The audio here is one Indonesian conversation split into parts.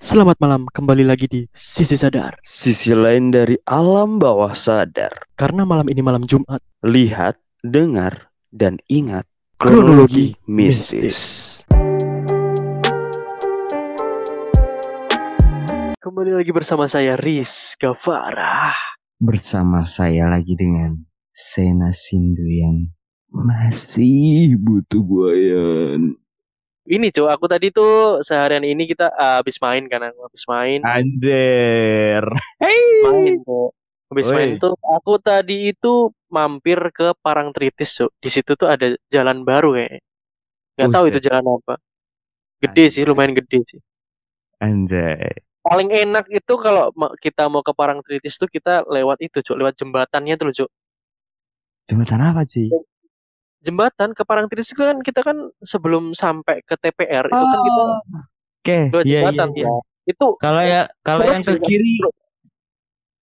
Selamat malam, kembali lagi di Sisi Sadar. Sisi lain dari alam bawah sadar. Karena malam ini malam Jumat, Lihat, dengar, dan ingat kronologi kronologi mistis. mistis. Kembali lagi bersama saya Riz Gavara. bersama saya lagi dengan Sena Sindu yang masih butuh buayan. Ini cuy, aku tadi tuh seharian ini kita uh, habis main kan, aku habis main. Anjir. main tuh. Habis Woi. main tuh aku tadi itu mampir ke Parangtritis tuh. Di situ tuh ada jalan baru kayak. Gak tahu itu jalan apa. Gede sih, lumayan gede sih. Anjay. Paling enak itu kalau kita mau ke Parangtritis tuh kita lewat itu, Cuk, lewat jembatannya tuh, Cuk. Jembatan apa sih? Jembatan ke Parangtritis kan kita kan sebelum sampai ke TPR itu kan kita Oke, lewat iya iya jembatan iya. kan. Itu Kalau ya kalau yang ke kiri.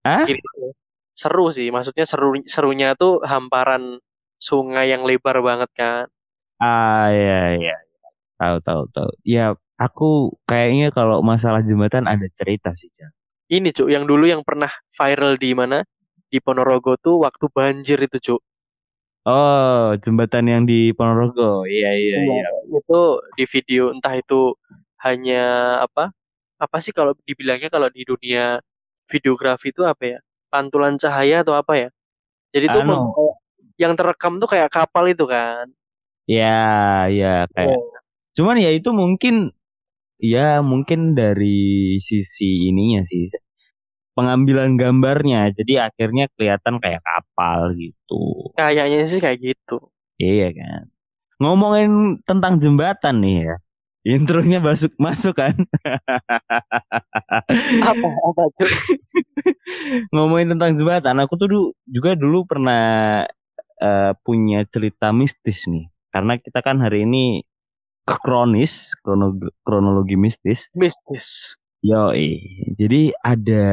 Hah? Kiri. Seru sih, maksudnya seru serunya tuh hamparan sungai yang lebar banget kan. ah iya iya. Tahu tahu tahu. Ya aku kayaknya kalau masalah jembatan ada cerita sih, Cang. Ini Cuk, yang dulu yang pernah viral di mana? Di Ponorogo tuh waktu banjir itu, Cuk. Oh, jembatan yang di Ponorogo. Iya iya iya. Itu di video entah itu hanya apa? Apa sih kalau dibilangnya kalau di dunia videografi itu apa ya? Pantulan cahaya atau apa ya? Jadi tuh Anu. kayak- yang terekam tuh kayak kapal itu kan. Ya, ya kayak Oh, Cuman ya itu mungkin ya mungkin dari sisi ininya sih pengambilan gambarnya jadi akhirnya kelihatan kayak kapal gitu. kayaknya sih kayak gitu. Iya kan. Ngomongin tentang jembatan nih ya. Intronya masuk masuk kan. Apa apa Cuk? Ngomongin tentang jembatan, aku tuh du- juga dulu pernah eh, punya cerita mistis nih. Karena kita kan hari ini kronis, krono- kronologi mistis. Mistis. Yo, jadi ada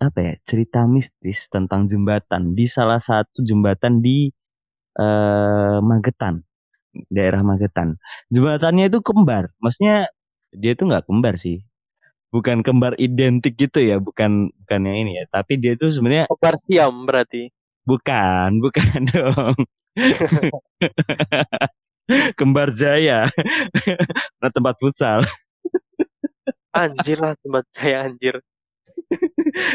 apa ya cerita mistis tentang jembatan di salah satu jembatan di eh, Magetan, daerah Magetan. Jembatannya itu kembar, maksudnya dia itu nggak kembar sih, bukan kembar identik gitu ya, bukan bukan yang ini ya, tapi dia itu sebenarnya Kembar siam berarti. bukan, bukan dong. kembar Jaya, nah tempat futsal, Anjir lah tempat saya anjir.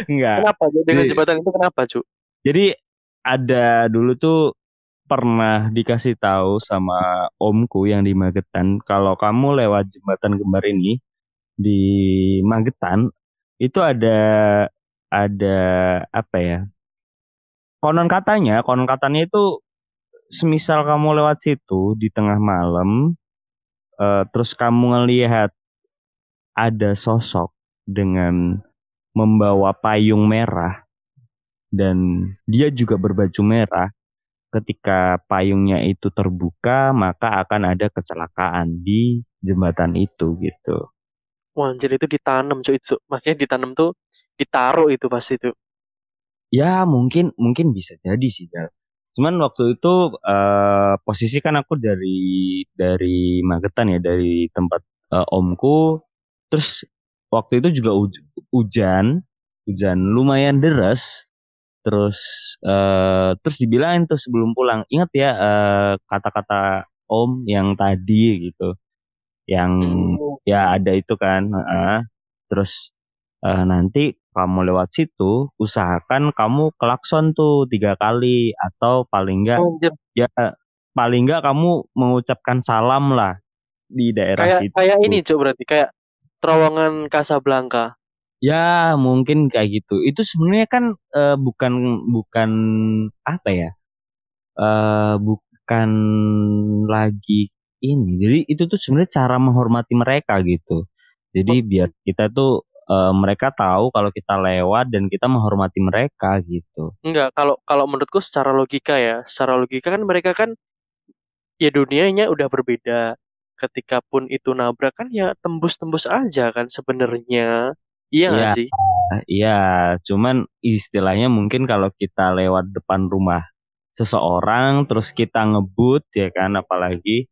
enggak. Kenapa dengan Jadi- jembatan itu kenapa, Cuk? Jadi ada dulu tuh pernah dikasih tahu sama omku yang di Magetan kalau kamu lewat jembatan kembar ini di Magetan itu ada ada apa ya? Konon katanya, konon katanya itu semisal kamu lewat situ di tengah malam eh, terus kamu ngelihat ada sosok dengan membawa payung merah dan dia juga berbaju merah. Ketika payungnya itu terbuka, maka akan ada kecelakaan di jembatan itu gitu. Wah, anjir itu ditanam, Cuk. Itu maksudnya ditanam tuh ditaruh itu pasti tuh. Ya mungkin mungkin bisa jadi sih Dal. Cuman waktu itu eh, posisi kan aku dari dari Magetan ya dari tempat eh, omku. Terus waktu itu juga huj- hujan, hujan lumayan deras. Terus eh, terus dibilangin tuh sebelum pulang, ingat ya eh, kata-kata om yang tadi gitu, yang Hmm. ya ada itu kan. heeh. Terus eh, nanti kamu lewat situ, usahakan kamu klakson tuh tiga kali atau paling enggak ya paling enggak kamu mengucapkan salam lah di daerah kayak situ. kayak ini, Cuk, berarti kayak terowongan Casablanca. Ya mungkin kayak gitu. Itu sebenarnya kan eh, bukan bukan apa ya? eh bukan lagi ini. Jadi itu tuh sebenarnya cara menghormati mereka gitu. Jadi biar kita tuh eh, mereka tahu kalau kita lewat dan kita menghormati mereka gitu. Enggak, kalau kalau menurutku secara logika ya, secara logika kan mereka kan ya dunianya udah berbeda. Ketika pun itu nabrak kan ya tembus-tembus aja kan sebenarnya. Iya Iya. sih? Ah, Iya, cuman istilahnya mungkin kalau kita lewat depan rumah seseorang terus kita ngebut ya kan apalagi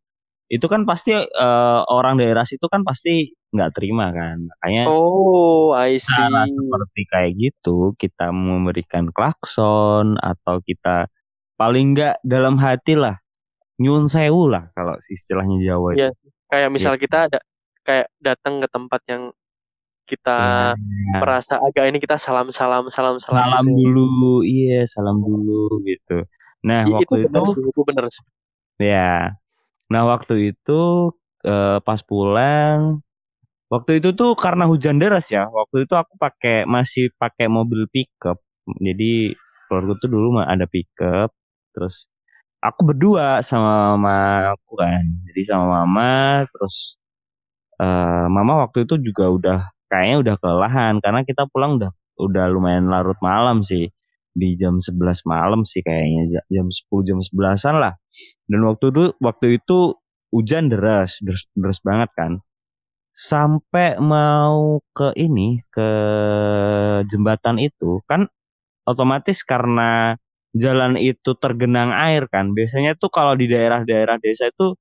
itu kan pasti eh, orang daerah situ kan pasti nggak terima kan makanya Oh, I see. cara seperti kayak gitu kita memberikan klakson atau kita paling nggak dalam hati lah nyun sewu lah kalau istilahnya Jawa itu. Iya, kayak misal kita ada kayak datang ke tempat yang kita Ya, merasa agak ini kita salam salam salam salam. salam gitu. dulu iya salam dulu gitu. Nah itu waktu itu benar sih, itu benar sih. ya. Nah waktu itu eh, pas pulang waktu itu tuh karena hujan deras ya. Waktu itu aku pakai masih pakai mobil pickup. Jadi keluarga tuh dulu mah ada pickup terus aku berdua sama mama aku kan. Jadi sama mama terus eh, mama waktu itu juga udah kayaknya udah kelelahan. Karena kita pulang udah udah lumayan larut malam sih. Di jam 11 malam sih kayaknya. Jam 10 jam 11-an lah. Dan waktu itu waktu itu hujan deras deras, deras banget kan. Sampai mau ke ini ke jembatan itu kan otomatis karena jalan itu tergenang air kan biasanya tuh kalau di daerah-daerah desa itu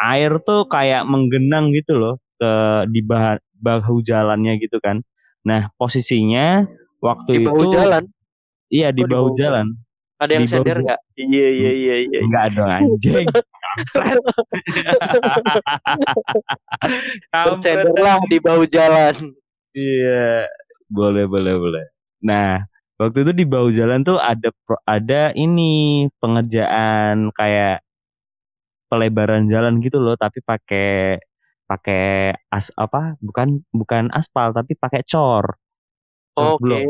air tuh kayak menggenang gitu loh ke di bah- bahu jalannya gitu kan nah posisinya waktu Di bahu itu jalan iya di Oh, di bahu bahu jalan ada yang Di jalan. nggak? Iya iya iya iya. enggak dong anjing Kampret. Sender lah di bahu jalan. Iya, boleh boleh boleh. Nah, waktu itu di bawah jalan tuh ada ada ini pengerjaan kayak pelebaran jalan gitu loh, tapi pakai pakai as apa? Bukan bukan aspal, tapi pakai cor. Oke. blok.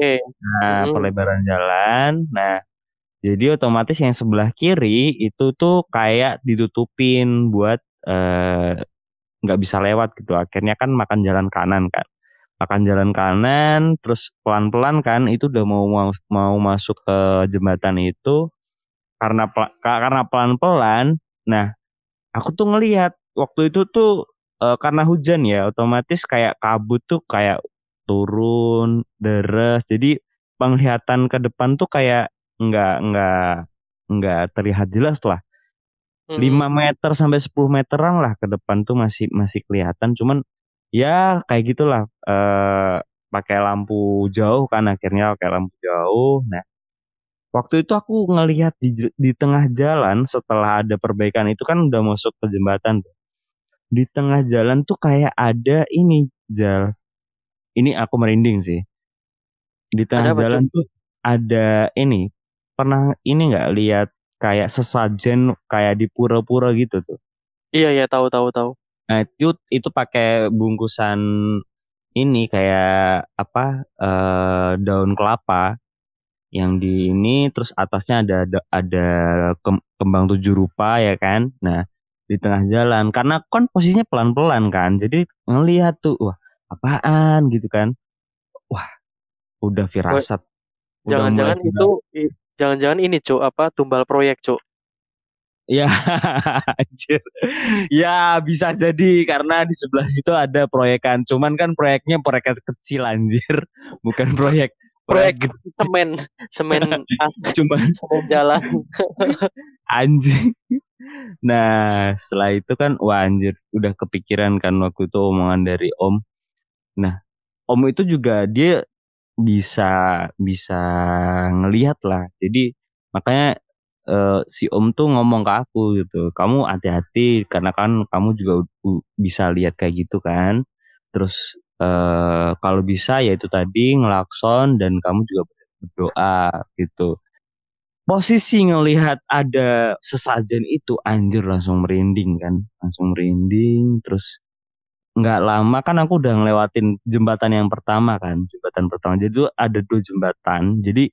Nah, Mm-mm. pelebaran jalan. Nah, jadi otomatis yang sebelah kiri itu tuh kayak ditutupin buat eh, nggak bisa lewat gitu. Akhirnya kan makan jalan kanan kan. Makan jalan kanan, terus pelan-pelan kan itu udah mau mau, mau masuk ke jembatan itu karena karena pelan-pelan. Nah, aku tuh ngelihat waktu itu tuh eh, karena hujan ya, otomatis kayak kabut tuh kayak turun deres. Jadi penglihatan ke depan tuh kayak nggak nggak nggak terlihat jelas lah. Mm-mm. 5 meter sampai 10 meteran lah ke depan tuh masih masih kelihatan. Cuman ya kayak gitulah eh pakai lampu jauh kan akhirnya pakai lampu jauh. Nah, waktu itu aku ngelihat di di tengah jalan setelah ada perbaikan itu kan udah masuk ke jembatan tuh. Di tengah jalan tuh kayak ada ini Jal. Ini aku merinding sih. Di tengah Ada jalan tuh ada ini. Pernah ini nggak lihat kayak sesajen kayak di pura-pura gitu tuh. Iya iya tahu tahu tahu. Nah, itu itu pakai bungkusan ini kayak apa eh, daun kelapa yang di ini terus atasnya ada ada, ada kem- kembang tujuh rupa ya kan. Nah, di tengah jalan karena kan posisinya pelan-pelan kan. Jadi ngelihat tuh wah apaan gitu kan. Wah, udah firasat. Udah Jangan-jangan mulai itu i- jangan-jangan ini cuk apa tumbal proyek cuk. Ya, anjir. Ya, bisa jadi karena di sebelah situ ada proyekan. Cuman kan proyeknya proyek kecil anjir, bukan proyek Proyek semen semen as Cuman semen jalan. anjing. Nah, setelah itu kan wah anjir, udah kepikiran kan waktu itu omongan dari Om. Nah, Om itu juga dia bisa bisa ngelihat lah. Jadi makanya eh, si Om tuh ngomong ke aku gitu, kamu hati-hati karena kan kamu juga bisa lihat kayak gitu kan. Terus eh, kalau bisa ya itu tadi ngelakson dan kamu juga berdoa gitu. Posisi ngelihat ada sesajen itu anjir langsung merinding kan, langsung merinding terus nggak lama kan aku udah ngelewatin jembatan yang pertama kan jembatan pertama jadi tuh ada dua jembatan jadi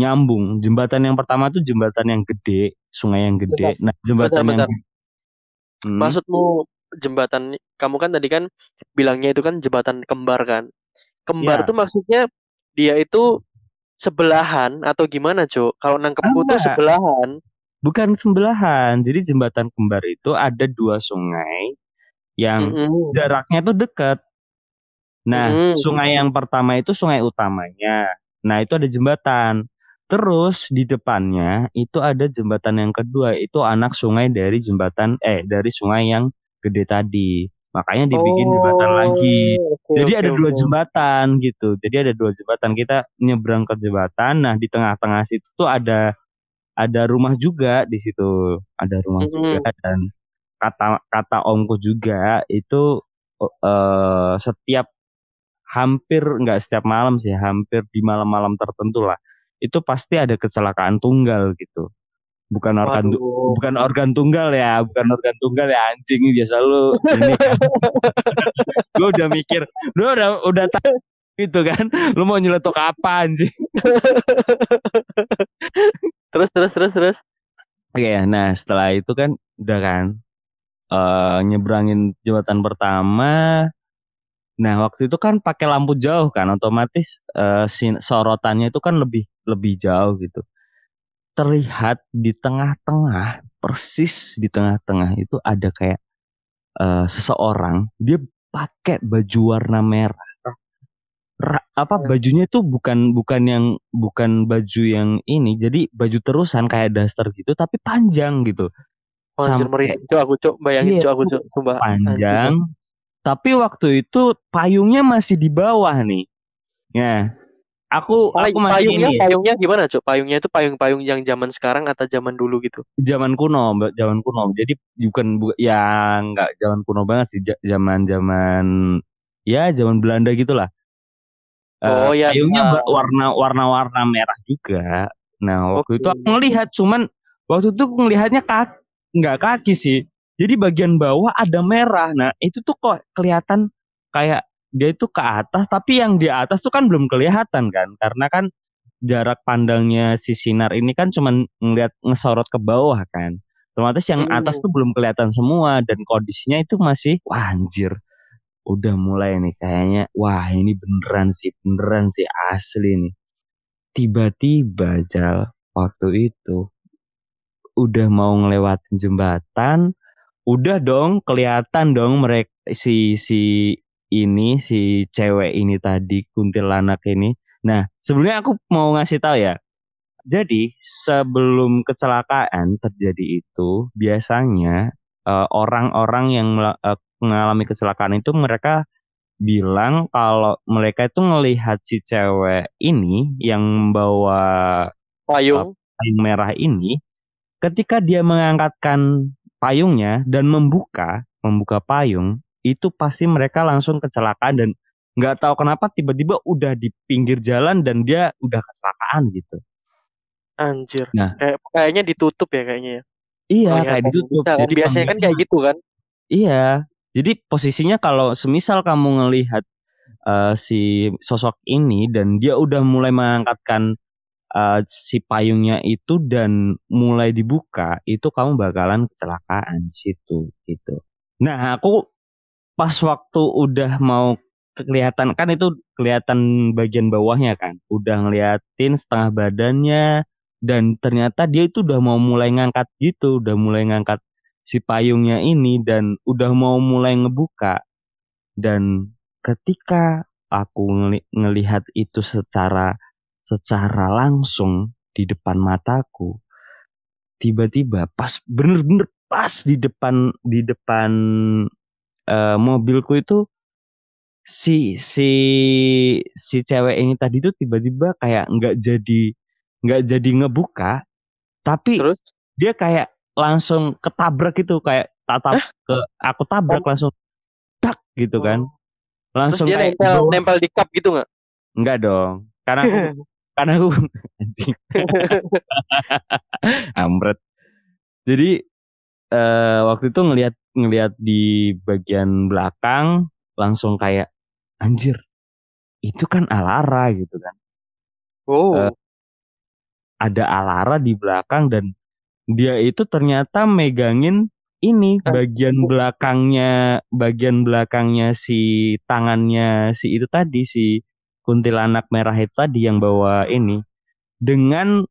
nyambung jembatan yang pertama tuh jembatan yang gede sungai yang gede nah jembatan bentar. yang Hmm, Maksudmu jembatan kamu kan tadi kan bilangnya itu kan jembatan kembar kan. Kembar Iya. tuh maksudnya dia itu sebelahan atau gimana, Cuk? Kalau nangkepku tuh sebelahan. bukan sembelahan jadi jembatan kembar itu ada dua sungai yang Mm-mm. jaraknya tuh dekat nah Mm-mm. sungai yang pertama itu sungai utamanya nah itu ada jembatan terus di depannya itu ada jembatan yang kedua itu anak sungai dari jembatan eh dari sungai yang gede tadi. Makanya dibikin jembatan lagi. Oh, oke, Jadi oke, ada dua oke. jembatan gitu. Jadi ada dua jembatan. Kita nyebrang ke jembatan. Nah di tengah-tengah situ tuh ada ada rumah juga di situ. Ada rumah Mm-mm. juga dan kata kata omku juga itu eh setiap hampir nggak setiap malam sih, hampir di malam-malam tertentu lah. Itu pasti ada kecelakaan tunggal gitu. Bukan organ Waduh. bukan organ tunggal ya, bukan organ tunggal ya anjing biasa lu ini kan. lu udah mikir, lu udah udah tahu gitu kan. Lu mau nyeletuk apa anjing? Terus terus terus terus. Oke, nah setelah itu kan udah kan eh nyebrangin jembatan pertama. Nah, waktu itu kan pakai lampu jauh kan, otomatis sin- sorotannya itu kan lebih lebih jauh gitu. Terlihat di tengah-tengah, persis di tengah-tengah itu ada kayak eh, seseorang, dia pakai baju warna merah. Ra- apa bajunya itu bukan bukan yang bukan baju yang ini, jadi baju terusan kayak daster gitu, tapi panjang gitu. Oh, Sampai aku cuk bayangin Iya, cuk aku. Sumpah. panjang. Tapi waktu itu payungnya masih di bawah nih. Nah, aku Pay- aku masih payungnya ini ya, payungnya gimana cuk? Payungnya itu payung-payung yang zaman sekarang atau zaman dulu gitu? zaman kuno, zaman kuno. Jadi bukan bu- ya nggak zaman kuno banget sih, zaman zaman ya zaman Belanda gitulah. Eh, Oh, ya. payungnya ber- warna warna warna merah juga. Nah, waktu itu Oke. aku ngelihat cuman waktu itu aku ngelihatnya kaki nggak kaki sih. Jadi bagian bawah ada merah. Nah, itu tuh kok kelihatan kayak dia itu ke atas tapi yang di atas tuh kan belum kelihatan kan karena kan jarak pandangnya si sinar ini kan cuman ngeliat ngesorot ke bawah kan. Otomatis yang Hmm. atas tuh belum kelihatan semua dan kondisinya itu masih wah anjir. Udah mulai nih kayaknya wah ini beneran sih, beneran sih asli nih. Tiba-tiba Jal waktu itu udah mau ngelewatin jembatan, udah dong kelihatan dong mereka si si ini si cewek ini tadi kuntilanak ini. Nah, sebelumnya aku mau ngasih tahu ya. Jadi, sebelum kecelakaan terjadi itu, biasanya eh, orang-orang yang eh, mengalami kecelakaan itu mereka bilang kalau mereka itu melihat si cewek ini yang membawa Payung. payung merah ini, ketika dia mengangkatkan payungnya dan membuka, membuka payung, itu pasti mereka langsung kecelakaan dan nggak tahu kenapa tiba-tiba udah di pinggir jalan dan dia udah kecelakaan gitu. Anjir. Nah. Kayak kayaknya ditutup ya kayaknya ya. Iya, Kelihatan kayak ditutup. bisa? Jadi Biasanya kan kayak gitu kan. Iya. Jadi posisinya kalau semisal kamu ngelihat eh, si sosok ini dan dia udah mulai mengangkatkan eh, si payungnya itu dan mulai dibuka, itu kamu bakalan kecelakaan di situ gitu. Nah, aku pas waktu udah mau kelihatan kan itu kelihatan bagian bawahnya kan, udah ngeliatin setengah badannya dan ternyata dia itu udah mau mulai ngangkat gitu, udah mulai ngangkat si payungnya ini dan udah mau mulai ngebuka dan ketika aku ngeli- ngelihat itu secara secara langsung di depan mataku. Tiba-tiba pas bener-bener pas di depan di depan eh, mobilku itu si si si cewek ini tadi tuh tiba-tiba kayak nggak jadi nggak jadi ngebuka tapi Terus? dia kayak langsung ketabrak gitu kayak tatap ke aku tabrak Oh. langsung tak gitu kan. Terus langsung dia kayak nempel nempel di cup gitu nggak? enggak dong karena aku karena aku anjing ambret jadi eh, waktu itu ngelihat ngelihat di bagian belakang langsung kayak anjir itu kan Alara gitu kan Wow. Eh, ada Alara di belakang dan dia itu ternyata megangin ini Eh. bagian belakangnya bagian belakangnya si tangannya si itu tadi si kuntilanak merah itu tadi yang bawa ini dengan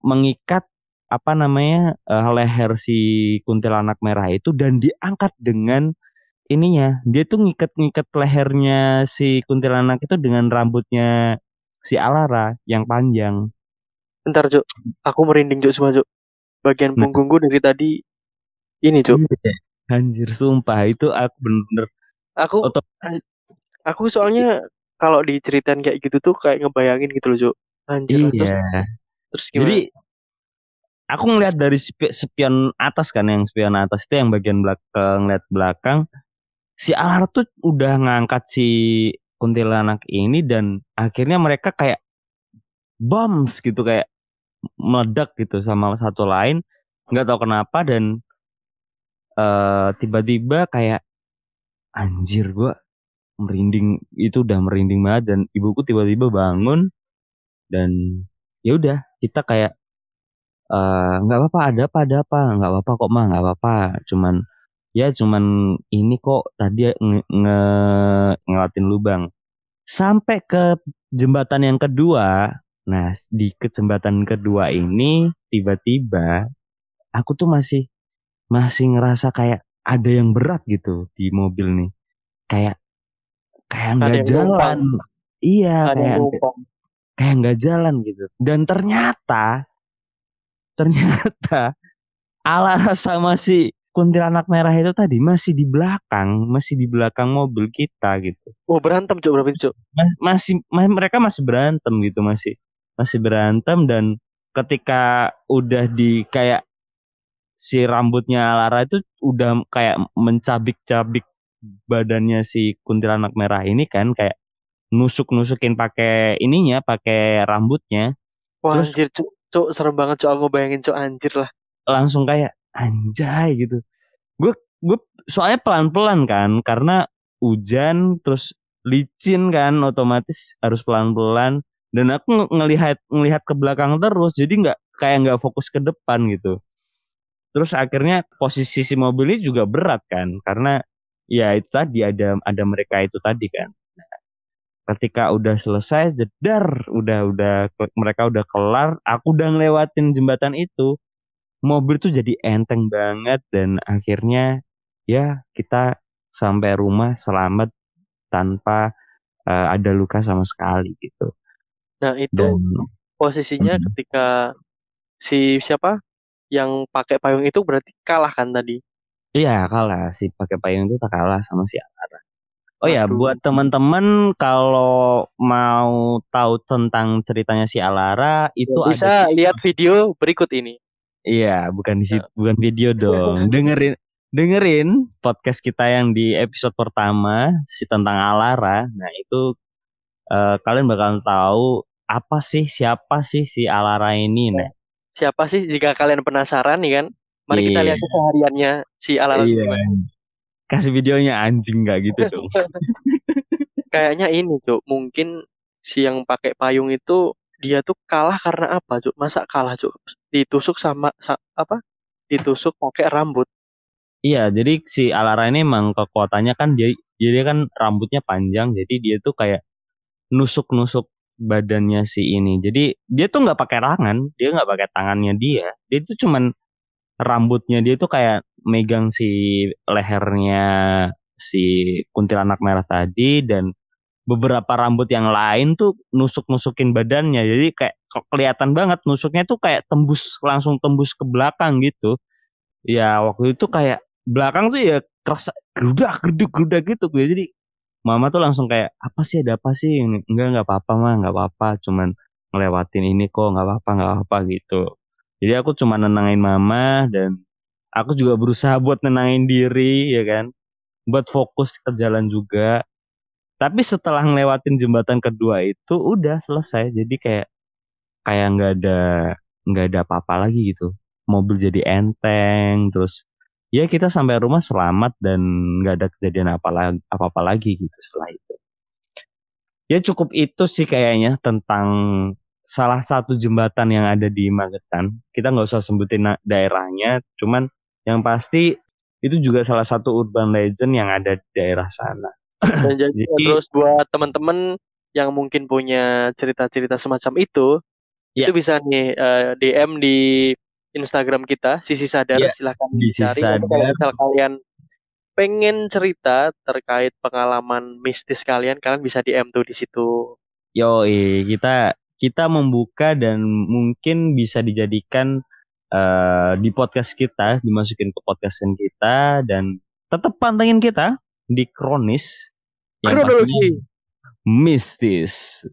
mengikat apa namanya eh, leher si kuntilanak merah itu dan diangkat dengan ininya dia tuh ngikat-ngikat lehernya si kuntilanak itu dengan rambutnya si Alara yang panjang Bentar, Cuk. Aku merinding, Cuk, semua, Cuk. Bagian Nah. punggungku dari tadi ini, Cuk. Iya. Anjir sumpah itu aku bener-bener Aku otomatis aku soalnya kalau diceritain kayak gitu tuh kayak ngebayangin gitu loh, Cuk. Anjir, terus iya. terus gimana? Jadi aku ngeliat dari spi- spion atas kan yang spion atas itu yang bagian belakang ngeliat belakang si Alar tuh udah ngangkat si kuntilanak ini dan akhirnya mereka kayak bombs gitu kayak meledak gitu sama satu lain nggak tahu kenapa dan eh, tiba-tiba kayak anjir gua merinding itu udah merinding banget dan ibuku tiba-tiba bangun dan ya udah kita kayak eh, nggak apa-apa ada apa ada apa nggak apa-apa kok mah nggak apa-apa. Cuman ya cuman ini kok tadi nge, nge- ngelewatin lubang. Sampai ke jembatan yang kedua nah di ke jembatan kedua ini tiba-tiba aku tuh masih masih ngerasa kayak ada yang berat gitu di mobil nih. Kayak kayak nggak jalan. iya kayak kayak nggak jalan gitu. Dan ternyata ternyata Alara sama si kuntilanak merah itu tadi masih di belakang masih di belakang mobil kita gitu. Oh, berantem, Cuk, berapa Cuk? Mas- masih ma- mereka masih berantem gitu masih masih berantem dan ketika udah di kayak si rambutnya Alara itu udah kayak mencabik-cabik badannya si kuntilanak merah ini kan kayak nusuk-nusukin pakai ininya pakai rambutnya Wah, Terus- anjir, Cuk. Cuk, serem banget, Cuk. Aku bayangin, Cuk, anjir lah. langsung kayak anjay gitu. Gue gue soalnya pelan-pelan kan karena hujan terus licin kan otomatis harus pelan-pelan dan aku nge- ngelihat ngelihat ke belakang terus jadi nggak kayak nggak fokus ke depan gitu. Terus akhirnya posisi si mobil ini juga berat kan karena ya itu tadi ada ada mereka itu tadi kan. Ketika udah selesai jedar udah udah mereka udah kelar aku udah ngelewatin jembatan itu mobil tuh jadi enteng banget dan akhirnya ya kita sampai rumah selamat tanpa eh, ada luka sama sekali gitu Nah, itu dan posisinya Hmm. ketika si siapa yang pakai payung itu berarti kalah kan tadi. Iya kalah si pakai payung itu tak kalah sama si Alara oh ya Waduh. buat teman-teman kalau mau tahu tentang ceritanya si Alara itu Bisa ada lihat video berikut ini. Iya, bukan di situ, bukan video dong. dengerin dengerin podcast kita yang di episode pertama si tentang Alara. Nah, itu eh, kalian bakal tahu apa sih siapa sih si Alara ini. Nah, Siapa sih jika kalian penasaran nih kan? Mari kita Iya. lihat kesehariannya si Alara iya. Kasih videonya anjing nggak gitu dong. Kayaknya ini, Cuk. Mungkin si yang pakai payung itu dia tuh kalah karena apa, Cuk? Masa kalah, Cuk? Ditusuk sama sa- apa? Ditusuk pakai rambut. Iya, jadi si Alara ini emang kekuatannya kan dia dia kan rambutnya panjang, jadi dia tuh kayak nusuk-nusuk badannya si ini. Jadi dia tuh nggak pakai tangan, dia nggak pakai tangannya dia. Dia tuh cuman rambutnya dia tuh kayak megang si lehernya si kuntilanak merah tadi dan beberapa rambut yang lain tuh nusuk-nusukin badannya. Jadi kayak ke- kelihatan banget nusuknya tuh kayak tembus langsung tembus ke belakang gitu. Ya waktu itu kayak belakang tuh ya kerasa gerudak geduk gerudak gitu. Jadi mama tuh langsung kayak apa sih ada apa sih enggak nggak apa-apa mah nggak apa-apa cuman ngelewatin ini kok nggak apa-apa nggak apa-apa gitu jadi aku cuma nenangin mama dan aku juga berusaha buat nenangin diri ya kan? Buat fokus ke jalan juga. Tapi setelah ngelewatin jembatan kedua itu udah selesai. Jadi kayak kayak nggak ada nggak ada apa-apa lagi gitu. Mobil jadi enteng terus ya kita sampai rumah selamat dan nggak ada kejadian apa lagi apa apa lagi gitu setelah itu. Ya cukup itu sih kayaknya tentang salah satu jembatan yang ada di Magetan kita nggak usah sebutin daerahnya cuman yang pasti itu juga salah satu urban legend yang ada di daerah sana Dan jadi Jadi- terus buat teman-teman yang mungkin punya cerita-cerita semacam itu, Ya. itu bisa nih eh, DM di Instagram kita, Sisi Sadar, Ya, silahkan dicari. Kalau misal kalian pengen cerita terkait pengalaman mistis kalian, kalian bisa DM tuh di situ. Yoi, kita kita membuka dan mungkin bisa dijadikan eh, di podcast kita, dimasukin ke podcastan kita dan tetap pantengin kita di Kronis yang Kronologi. mistis.